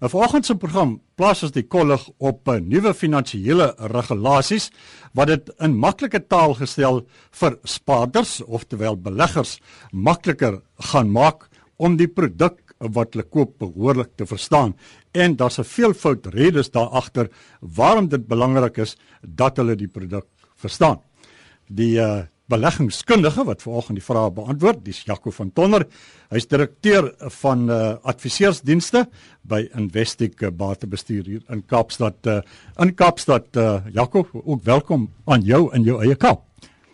'n Vanoggend se program plaas ons die kollig op 'n nuwe finansiële regulasies wat dit in maklike taal gestel vir spaarders, oftewel beleggers, makliker gaan maak om die produk wat hulle koop behoorlik te verstaan. En daar's 'n veelvoud redes daar agter waarom dit belangrik is dat hulle die produk verstaan. Die uh, beleggingskundige wat vanoggend die vrae beantwoord, dis Jaco van Tonner. Hy's direkteur van uh, adviseursdienste by Investec uh, Batebestuur hier in Kaapstad. Uh, in Kaapstad, uh, Jaco, ook welkom aan jou in jou eie Kaap.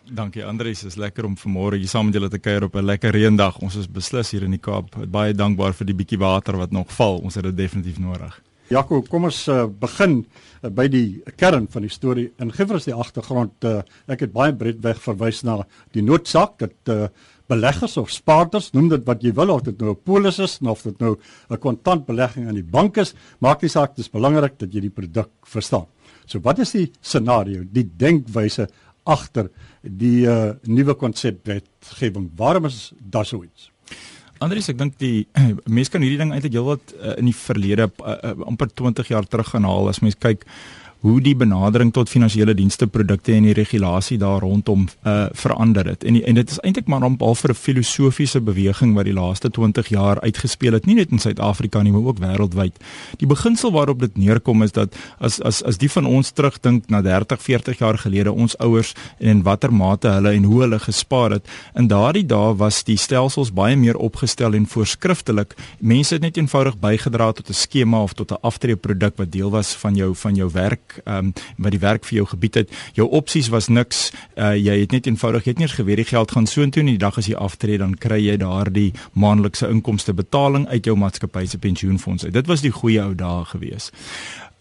Dankie Andries, is lekker om vanmôre hier saam met julle te kuier op 'n lekker reendag. Ons is beslis hier in die Kaap. Baie dankbaar vir die bietjie water wat nog val. Ons het dit definitief nodig. Jaco, kom ons uh, begin uh, by die kern van die storie. In Gevers die agtergrond, uh, ek het baie breedweg verwys na die noodsaak dat uh, beleggers of spaarders, noem dit wat jy wil of dit nou 'n polis is of dit nou 'n kontantbelegging aan die bank is, maak nie saak, dit is belangrik dat jy die produk verstaan. So wat is die scenario, die denkwyse agter die uh, nuwe konsepwetgewing? Waarom is daar so iets? Andries, ek dink die mense kan hierdie ding eintlik heelwat uh, in die verlede uh, uh, amper 20 jaar terug gaan haal. As mens kyk hoe die benadering tot finansiële dienste produkte en die regulasie daar rondom uh verander het. En en dit is eintlik maar om al vir 'n filosofiese beweging wat die laaste 20 jaar uitgespeel het, nie net in Suid-Afrika nie, maar ook wêreldwyd. Die beginsel waarop dit neerkom is dat as as as die van ons terugdink na 30, 40 jaar gelede, ons ouers en in watter mate hulle en hoe hulle gespaar het, in daardie dae was die stelsels baie meer opgestel en voorskriftelik. Mense het net eenvoudig bygedra tot 'n skema of tot 'n aftreeproduk wat deel was van jou van jou werk ehm um, wat die werk vir jou gebied het. Jou opsies was niks. Uh jy het net eenvoudig jy het nie geweet die geld gaan soontoe en die dag as jy aftree dan kry jy daardie maandelikse inkomste betaling uit jou maatskappy se pensioenfonds. Dit was die goeie ou dae gewees.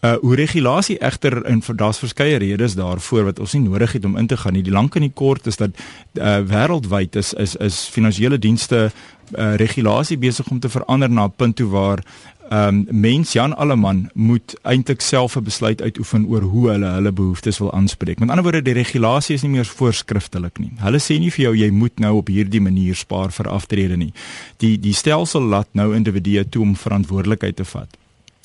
Uh hoe regulasie egter en daar's verskeie redes daarvoor wat ons nie nodig het om in te gaan nie. Die lank en die kort is dat uh wêreldwyd is is is finansiële dienste uh regulasie besig om te verander na 'n punt toe waar ehm um, mens Jan Alleman moet eintlik self 'n besluit uitoefen oor hoe hulle hulle behoeftes wil aanspreek. Met ander woorde, die regulasie is nie meer voorskriftelik nie. Hulle sê nie vir jou jy moet nou op hierdie manier spaar vir aftrede nie. Die die stelsel laat nou individue toe om verantwoordelikheid te vat.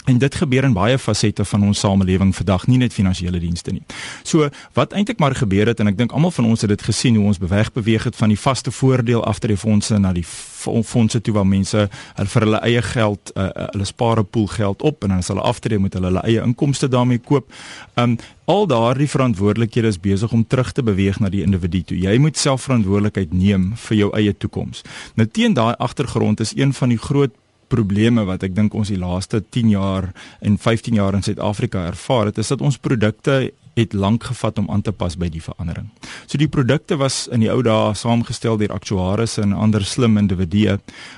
En dit gebeur in baie fasette van ons samelewing vandag, nie net finansiële dienste nie. So wat eintlik maar gebeur het en ek dink almal van ons het dit gesien hoe ons beweeg beweeg het van die vaste voordeel aftreffondse na die fondse toe waar mense vir hulle eie geld uh, hulle spare pool geld op en dan as hulle aftree moet hulle hulle eie inkomste daarmee koop. Um al daardie verantwoordelikhede is besig om terug te beweeg na die individu toe. Jy moet self verantwoordelikheid neem vir jou eie toekoms. Nou teen daai agtergrond is een van die groot probleme wat ek dink ons die laaste 10 jaar en 15 jaar in Suid-Afrika ervaar het, is dat ons produkte het lank gevat om aan te pas by die verandering. So die produkte was in die ou dae saamgestel deur aktuaries en ander slim individue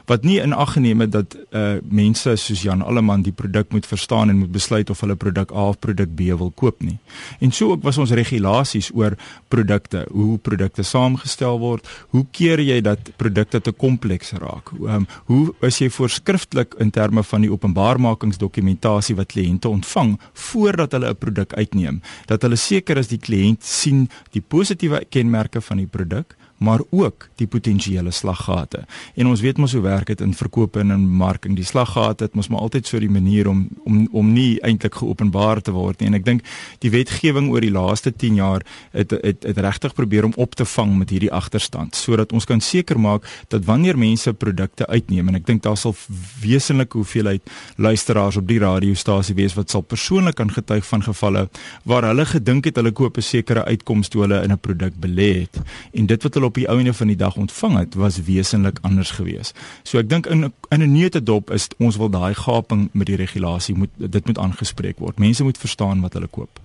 wat nie in ag geneem het dat uh mense soos Jan Alleman die produk moet verstaan en moet besluit of hulle produk A of produk B wil koop nie. En so ook was ons regulasies oor produkte, hoe produkte saamgestel word, hoe keer jy dat produkte te kompleks raak? Um, hoe is jy voorskrifklik in terme van die openbaarmakingsdokumentasie wat kliënte ontvang voordat hulle 'n produk uitneem? Dat hulle seker is die kliënt sien die positiewe kenmerke van die produk maar ook die potensiële slaggate. En ons weet mos hoe werk dit in verkope en in marking. Die slaggate het mos maar altyd so die manier om om om nie eintlik geopenbaar te word nie. En ek dink die wetgewing oor die laaste 10 jaar het het, het regtig probeer om op te vang met hierdie agterstand sodat ons kan seker maak dat wanneer mense produkte uitneem en ek dink daar sal wesenlike hoeveelheid luisteraars op die radiostasie wees wat sal persoonlik aan getuig van gevalle waar hulle gedink het hulle koop 'n sekere uitkoms toe hulle in 'n produk belê het en dit wat hulle op die ouene van die dag ontvang het, was wesentlik anders geweest. So ek dink in in 'n neutedop is ons wil daai gaping met die regulasie moet dit moet aangespreek word. Mense moet verstaan wat hulle koop.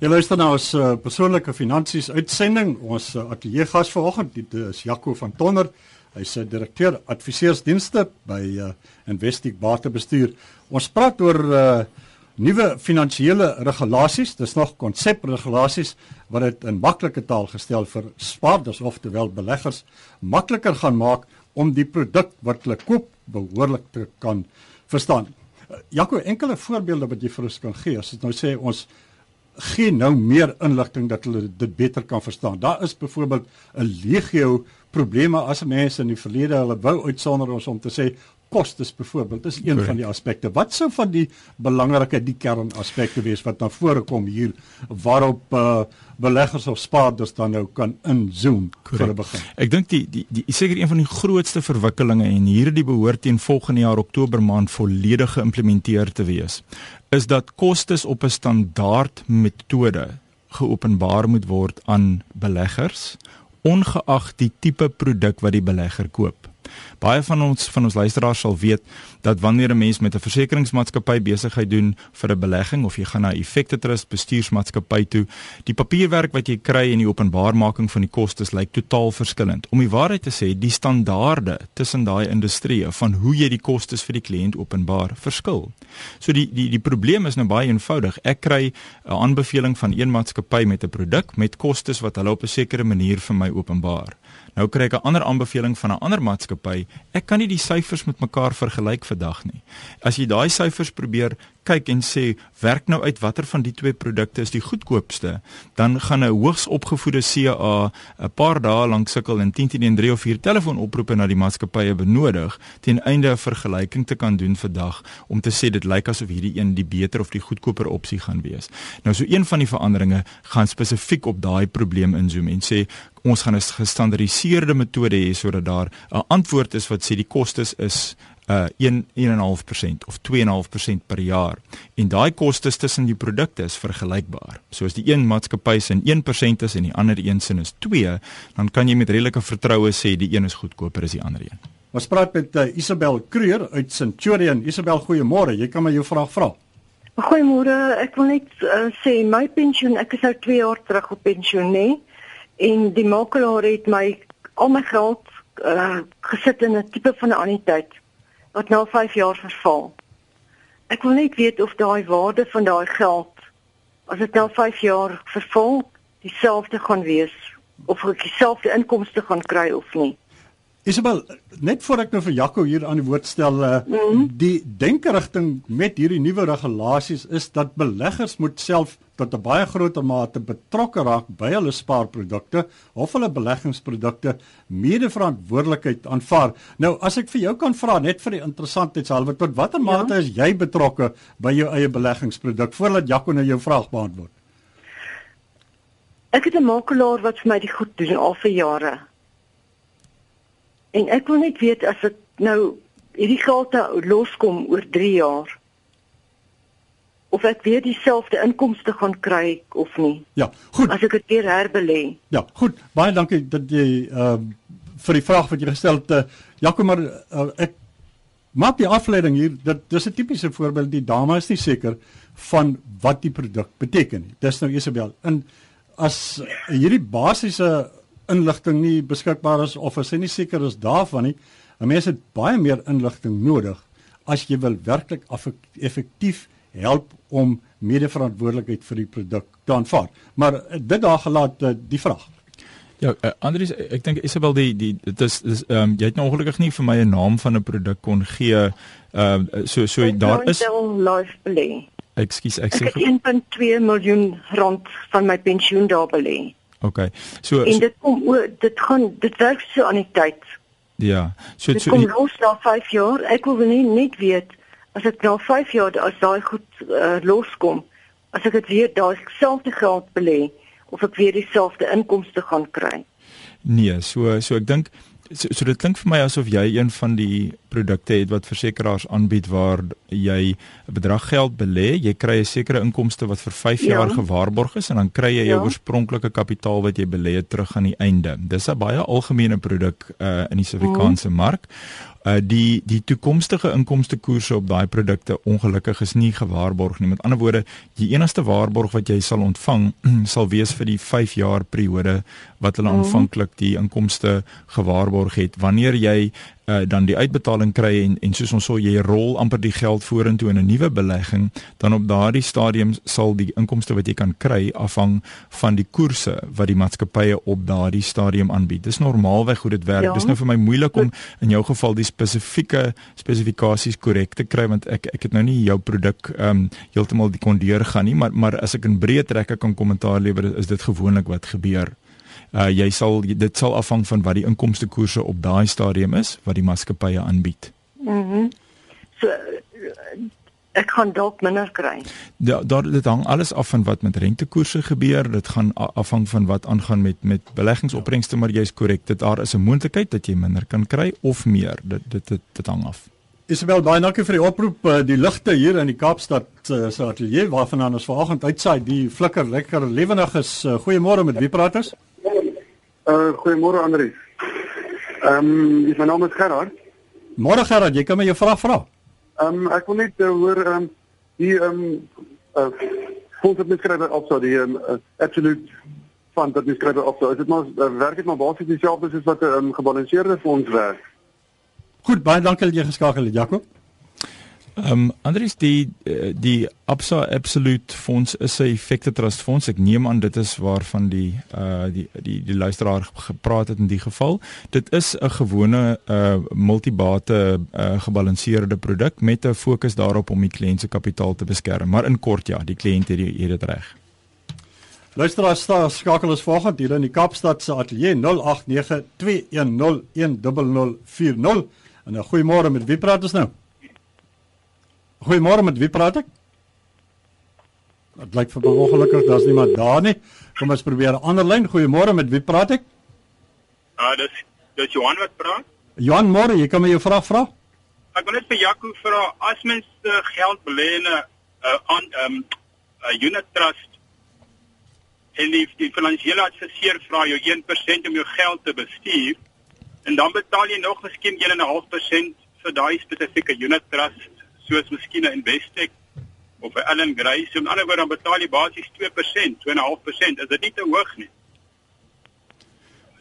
Jy luister nou ons uh, persoonlike finansies uitsending. Ons uh, ateljee gas vanoggend dit is Jaco van Tonner. Hy's 'n uh, direkteur adviseursdienste by uh, Investec Batebestuur. Ons praat oor uh, nuwe finansiële regulasies, dis nog konsepregulasies wat dit in maklike taal gestel vir spaarders oftewel beleggers makliker gaan maak om die produk wat hulle koop behoorlik te kan verstaan. Jaco, enkele voorbeelde wat jy vir ons kan gee as dit nou sê ons gee nou meer inligting dat hulle dit beter kan verstaan. Daar is byvoorbeeld 'n legio probleme as mense in die verlede hulle wou uitsonder ons om te sê kostes byvoorbeeld is een Correct. van die aspekte. Wat sou van die belangrike die kernaspekte wees wat na vore kom hier waarop uh, beleggers of spaarders dan nou kan inzoom vir 'n begin? Ek dink die die die seker een van die grootste verwikkelinge en hierdie behoort teen volgende jaar Oktober maand volledig geïmplementeer te wees is dat kostes op 'n standaard metode geopenbaar moet word aan beleggers ongeag die tipe produk wat die belegger koop. Baie van ons van ons luisteraars sal weet dat wanneer 'n mens met 'n versekeringsmaatskappy besigheid doen vir 'n belegging of jy gaan na 'n effekte trust bestuursmaatskappy toe, die papierwerk wat jy kry en die openbaarmaking van die kostes lyk totaal verskillend. Om die waarheid te sê, die standaarde tussen daai industrieë van hoe jy die kostes vir die kliënt openbaar verskil. So die die die probleem is nou baie eenvoudig. Ek kry 'n aanbeveling van een maatskappy met 'n produk met kostes wat hulle op 'n sekere manier vir my openbaar. Nou kry ek 'n ander aanbeveling van 'n ander maatskappy. Ek kan nie die syfers met mekaar vergelyk vandag nie. As jy daai syfers probeer kyk en sê werk nou uit watter van die twee produkte is die goedkoopste, dan gaan 'n hoogs opgevoede CA 'n paar dae lank sukkel en 10 teen 3 of 4 telefoonoproepe na die maatskappye benodig ten einde 'n vergelyking te kan doen vandag om te sê dit lyk asof hierdie een die beter of die goedkoper opsie gaan wees. Nou so een van die veranderinge gaan spesifiek op daai probleem inzoom en sê ons gaan 'n gestandardiseerde metode hê sodat daar 'n antwoord is wat sê die kostes is uh 1 1.5% of 2.5% per jaar en daai kostes tussen die produkte is vergelykbaar. So as die een maatskappy se 1% is en die ander een se is 2, dan kan jy met redelike vertroue sê die een is goedkoper as die ander een. Ons praat met uh, Isabel Kreur uit Centurion. Isabel, goeiemôre. Jy kan my jou vraag vra. Goeiemôre. Ek wil net uh, sê my pensioen, ek is nou 2 jaar terug op pensioen, nee. En die makelaar het my al my geld uh, gesit in 'n tipe van 'n anniteit wat nou 5 jaar verval. Ek wil net weet of daai waarde van daai geld as dit nou 5 jaar verval dieselfde gaan wees of ek dieselfde inkomste gaan kry of nie. Isabel, net voor ek nou vir Jaco hier aan die woord stel, uh, mm -hmm. die denkerigting met hierdie nuwe regulasies is dat beleggers moet self tot 'n baie groter mate betrokke raak by hulle spaarprodukte of hulle beleggingsprodukte medeverantwoordelikheid aanvaar. Nou, as ek vir jou kan vra net vir die interessantheidshalwe, tot watter ja. mate is jy betrokke by jou eie beleggingsproduk voordat Jaco nou jou vraag beantwoord? Ek het 'n makelaar wat vir my die goed doen al vir jare. En ek wil net weet as dit nou hierdie geld loskom oor 3 jaar of ek weer dieselfde inkomste gaan kry of nie. Ja, goed. As ek dit weer herbelê. Ja, goed. Baie dankie dat jy ehm uh, vir die vraag wat jy gestel het. Uh, Jakob maar uh, ek maak die afleiding hier dat dis 'n tipiese voorbeeld die dame is nie seker van wat die produk beteken nie. Dis nou Isabel. En as hierdie basiese inligting nie beskikbaar is of as jy nie seker is daarvan nie, 'n mens het baie meer inligting nodig as jy wil werklik effektief help om medeverantwoordelikheid vir die produk te aanvaar. Maar eh, dit daar gelaat uh, die vraag. Ja, uh, Andries, ek dink Isabel die die dit is dis ehm um, jy het nou ongelukkig nie vir my 'n naam van 'n produk kon gee. Ehm uh, so so ek daar is life belê. Ekskuus, ek sê 1.2 miljoen rand van my pensioen daar belê. OK. So En dit kom o, dit gaan dit werk so aan die tyd. Ja. So dit so kom los na 5 jaar. Ek wil nie net weet as dit na 5 jaar as daai goed uh, loskom, as ek dit weer daai selfde geld belê of ek weer dieselfde inkomste gaan kry. Nee, so so ek dink so, so dit klink vir my asof jy een van die produkte het wat versekerings aanbied waar jy 'n bedrag geld belê, jy kry 'n sekere inkomste wat vir 5 ja. jaar gewaarborg is en dan kry jy jou ja. oorspronklike kapitaal wat jy belê het terug aan die einde. Dis 'n baie algemene produk uh, in die Suid-Afrikaanse mm. mark uh die die toekomstige inkomste koerse op daai produkte ongelukkig is nie gewaarborg nie. Met ander woorde, die enigste waarborg wat jy sal ontvang sal wees vir die 5 jaar periode wat hulle mhm. aanvanklik die inkomste gewaarborg het. Wanneer jy uh, dan die uitbetaling kry en en soos ons sê jy rol amper die geld vorentoe in 'n nuwe belegging, dan op daardie stadium sal die inkomste wat jy kan kry afhang van die koerse wat die maatskappye op daardie stadium aanbied. Dis normaalweg hoe dit werk. Ja. Dis nou vir my moeilik om in jou geval die spesifieke spesifikasies korrek te kry want ek ek het nou nie jou produk ehm um, heeltemal die kon deurgaan nie, maar maar as ek in breë trekke kan kommentaar lewer, is dit gewoonlik wat gebeur uh, jy sal dit sal afhang van wat die inkomste koerse op daai stadium is wat die maatskappye aanbied. Mhm. Mm so ek gaan dalk minder kry. Ja, daar dit hang alles af van wat met rentekoerse gebeur. Dit gaan afhang van wat aangaan met met beleggingsopbrengste, maar jy's korrek. Dit daar is 'n moontlikheid dat jy minder kan kry of meer. Dit dit dit, dit hang af. Isabel, baie dankie vir die oproep. Eh, die ligte hier in die Kaapstad uh, se ateljee waarvan ons vanoggend uitsaai, die flikker lekker lewendig is. Uh, Goeiemôre met wie praat ons? Uh goeiemôre Andri. Ehm um, my naam is Gerard. Môre Gerard, jy kan my jou vraag vra. Ehm um, ek wil net uh, hoor ehm um, die ehm um, uh fondse beskryf op so die um, uh, absolute fund dat beskryf op so. Is dit maar uh, werk dit maar basies dieselfde soos wat 'n um, gebalanseerde fonds werk? Goed, baie dankie dat jy geskakel het, Jaco. Ehm um, Andries die eh, die Absa Absolute Fonds is 'n effekte trust fonds. Ek neem aan dit is waarvan die uh die die die luisteraar gepraat het in die geval. Dit is 'n gewone uh multibate uh gebalanseerde produk met 'n fokus daarop om die kliënt se kapitaal te beskerm. Maar in kort ja, die kliënt het dit reg. Luisteraars, sta skakel ons volgende hier in die Kaapstad se ateljee 0892101040. En 'n goeiemôre met wie praat ons nou? Goeiemôre met wie praat ek? Dit lyk vir ongelukkig daar's niemand daar nie. Kom ons probeer 'n ander lyn. Goeiemôre met wie praat ek? Ah, uh, dis dis Johan wat praat. Johan Môre, jy kan my jou vraag vra? Ek wil net vir Jaco vra as mens uh, geld belê in 'n uh, aan ehm um, 'n unit trust en die, die finansiële adviseur vra jou 1% om jou geld te bestuur en dan betaal jy nog miskien 1.5% vir daai spesifieke unit trust soos miskien 'n Investec of 'n Allan Gray. So in ander woorde dan betaal jy basies 2%, 2.5%. Is dit nie te hoog nie?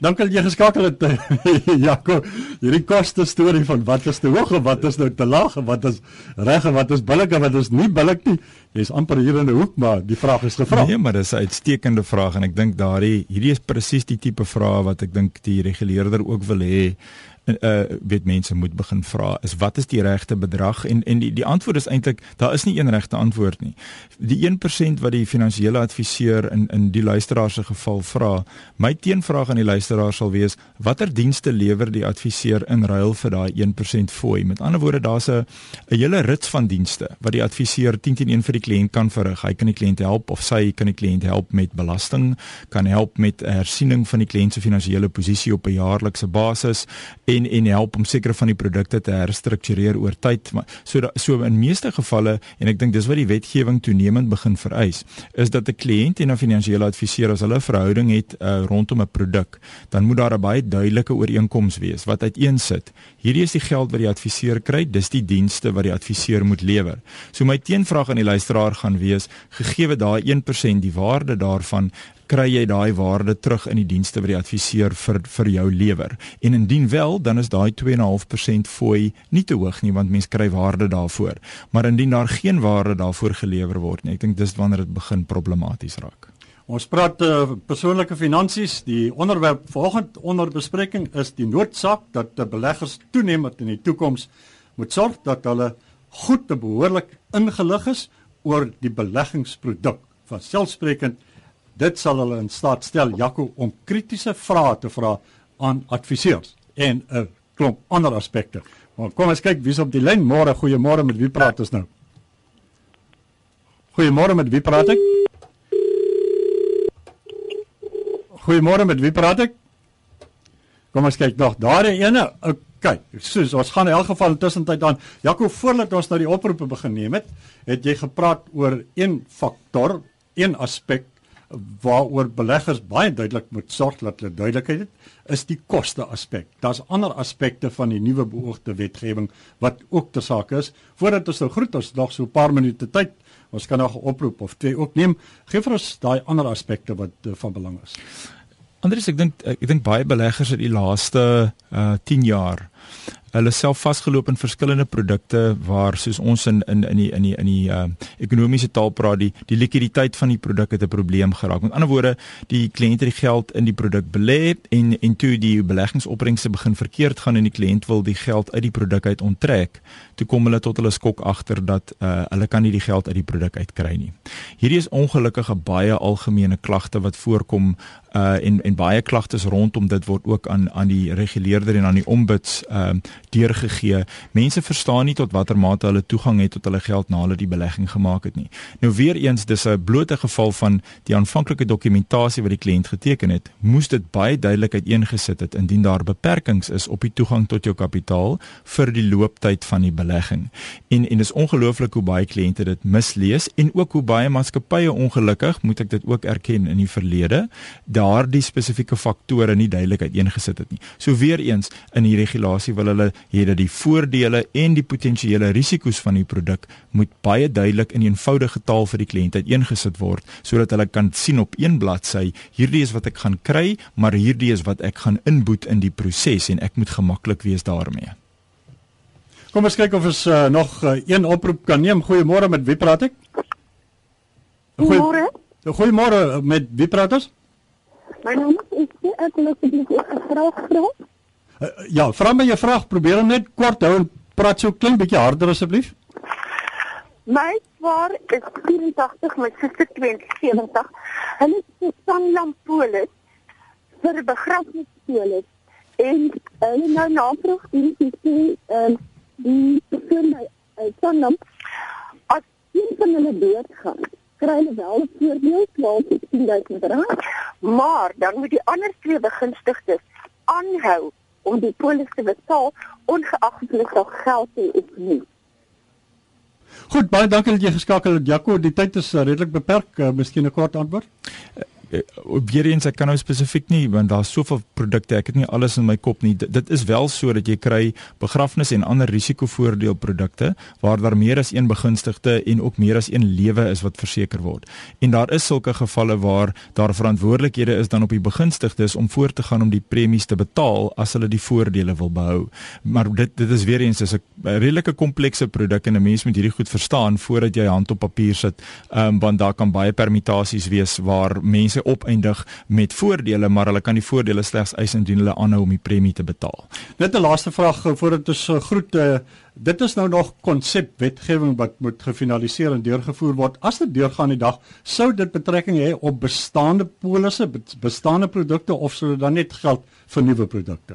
Dankie dat jy geskakel het. Jaco, hierdie koste storie van wat is te hoog en wat is nou te laag en wat is reg en wat is billik en wat is nie billik nie. Jy's amper hier in 'n hoek, maar die vraag is gevra. Nee, maar dis 'n uitstekende vraag en ek dink daardie hierdie is presies die tipe vrae wat ek dink die reguleerder ook wil hê uh weet mense moet begin vra is wat is die regte bedrag en en die die antwoord is eintlik daar is nie een regte antwoord nie. Die 1% wat die finansiële adviseur in in die luisteraar se geval vra, my teenvraag aan die luisteraar sal wees watter dienste lewer die adviseur in ruil vir daai 1% fooi? Met ander woorde daar's 'n 'n hele rits van dienste wat die adviseur 10 teen 1 vir die kliënt kan verrig. Hy kan die kliënt help of sy kan die kliënt help met belasting, kan help met hersiening van die kliënt se finansiële posisie op 'n jaarlikse basis en en help om sekere van die produkte te herstruktureer oor tyd. Maar so da, so in meeste gevalle en ek dink dis wat die wetgewing toenemend begin vereis is dat 'n kliënt en 'n finansiële adviseur as hulle 'n verhouding het uh, rondom 'n produk dan moet daar 'n baie duidelike ooreenkoms wees wat uiteensit hierdie is die geld wat die adviseur kry dis die dienste wat die adviseur moet lewer so my teenvraag aan die luisteraar gaan wees gegee daai 1% die waarde daarvan kry jy daai waarde terug in die dienste wat die adviseur vir vir jou lewer. En indien wel, dan is daai 2.5% fooi nie te hoog nie want mens kry waarde daarvoor. Maar indien daar geen waarde daarvoor gelewer word nie, ek dink dis wanneer dit begin problematies raak. Ons praat uh, persoonlike finansies. Die onderwerp volgende onder bespreking is die noodsaak dat die beleggers toenemend in die toekoms moet sorg dat hulle goed te behoorlik ingelig is oor die beleggingsproduk. Van selfsprekend Dit sal hulle in staat stel Jaco om kritiese vrae te vra aan adviseurs en 'n klomp ander aspekte. Maar kom ons kyk wie's op die lyn. Môre, goeiemôre, met wie praat ons nou? Goeiemôre, met wie praat ek? Goeiemôre, met wie praat ek? Kom ons kyk nog. Daar is ene. OK. Soos ons gaan in elk geval tussentyd aan. Jaco, voordat ons nou die oproepe begin neem het, het jy gepraat oor een faktor, een aspek waaroor beleggers baie duidelik moet sorg dat hulle duidelikheid het, is die koste aspek. Daar's ander aspekte van die nuwe beoogde wetgewing wat ook ter saak is. Voordat ons nou groet, ons nog so 'n paar minute tyd. Ons kan nog 'n oproep of twee ook neem. Geef vir ons daai ander aspekte wat uh, van belang is. Andries, ek dink ek dink baie beleggers het die laaste uh 10 jaar hulle self vasgeloop in verskillende produkte waar soos ons in in in die in die in die uh, ekonomiese taal praat die die likwiditeit van die produk het 'n probleem geraak. Met ander woorde, die kliënt het die geld in die produk belê en en toe die beleggingsopbrengste begin verkeerd gaan en die kliënt wil die geld uit die produk uit onttrek, toe kom hulle tot hulle skok agter dat uh, hulle kan nie die geld uit die produk uit kry nie. Hierdie is ongelukkig 'n baie algemene klagte wat voorkom uh en en baie klagtes rondom dit word ook aan aan die reguleerder en aan die ombuds ehm uh, deurgegee. Mense verstaan nie tot watter mate hulle toegang het tot hulle geld na hulle die belegging gemaak het nie. Nou weer eens dis 'n blote geval van die aanvanklike dokumentasie wat die kliënt geteken het, moes dit baie duidelik uiteengesit het indien daar beperkings is op die toegang tot jou kapitaal vir die looptyd van die belegging. En en dis ongelooflik hoe baie kliënte dit mislees en ook hoe baie maatskappye ongelukkig, moet ek dit ook erken in die verlede, daardie spesifieke faktore nie duidelik uiteengesit het nie. So weer eens in die regulasie wil hulle hê dat die voordele en die potensiële risiko's van die produk moet baie duidelik in eenvoudige taal vir die kliënt uiteengesit word sodat hulle kan sien op een bladsy hierdie is wat ek gaan kry, maar hierdie is wat ek gaan inboet in die proses en ek moet gemaklik wees daarmee. Kom ons kyk of ons uh, nog uh, een oproep kan neem. Goeiemôre met wie praat ek? Goeiemôre. Goeiemôre met wie praat ons? My naam is ek wil asseblief 'n vraag vra. Uh, ja, vra my jou vraag, probeer hom net kort hou en praat so klein bietjie harder asseblief. My swaar is 84, my suster 72. Hulle is Sanlampolis vir begrafnispolis en hulle nou navraag hierdie sê ehm die persoon by Sanlam as een van hulle doodgaan kry hulle wel 'n voordeel van 12000 rand, maar dan moet die ander twee begunstigdes aanhou om die polis te betaal ongeag of hulle nog geld het of nie. Goed, baie dankie dat jy geskakel het Jaco. Die tyd is uh, redelik beperk. Uh, miskien 'n kort antwoord. Uh, weer eens ek kan nou spesifiek nie want daar's soveel produkte ek het nie alles in my kop nie. D dit is wel so dat jy kry begrafnis en ander risikovoordeelprodukte waar daar meer as een begunstigde en ook meer as een lewe is wat verseker word. En daar is sulke gevalle waar daar verantwoordelikhede is dan op die begunstigdes om voort te gaan om die premies te betaal as hulle die voordele wil behou. Maar dit dit is weer eens is 'n redelike komplekse produk en 'n mens moet hierdie goed verstaan voordat jy hand op papier sit um, want daar kan baie permutasies wees waar mense opeindig met voordele, maar hulle kan die voordele slegs eis indien hulle aanhou om die premie te betaal. Net 'n laaste vraag eh, voordat ons uh, groet. Uh, dit is nou nog konsepwetgewing wat moet gefinaliseer en deurgevoer word. As dit deurgaan die dag, sou dit betrekking hê op bestaande polisse, bestaande produkte of sou dit dan net geld vir nuwe produkte?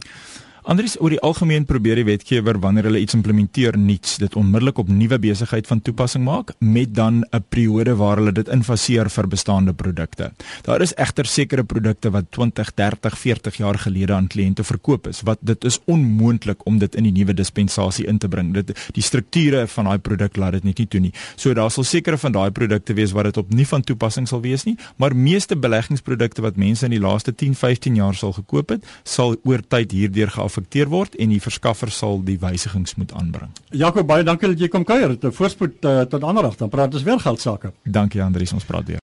Andries oor die algemeen probeer die wetgewer wanneer hulle iets implementeer nuuts dit onmiddellik op nuwe besigheid van toepassing maak met dan 'n periode waar hulle dit infaseer vir bestaande produkte. Daar is egter sekere produkte wat 20, 30, 40 jaar gelede aan kliënte verkoop is wat dit is onmoontlik om dit in die nuwe dispensasie in te bring. Dit die strukture van daai produk laat dit net nie toe nie. So daar sal sekere van daai produkte wees wat dit op nie van toepassing sal wees nie, maar meeste beleggingsprodukte wat mense in die laaste 10, 15 jaar sal gekoop het, sal oor tyd hierdeur geaf geaffekteer word en die verskaffer sal die wysigings moet aanbring. Jakob baie dankie dat jy kom kuier. 'n voorspoed uh, tot ander dag dan praat ons weer geld sake. Dankie Andries, ons praat weer.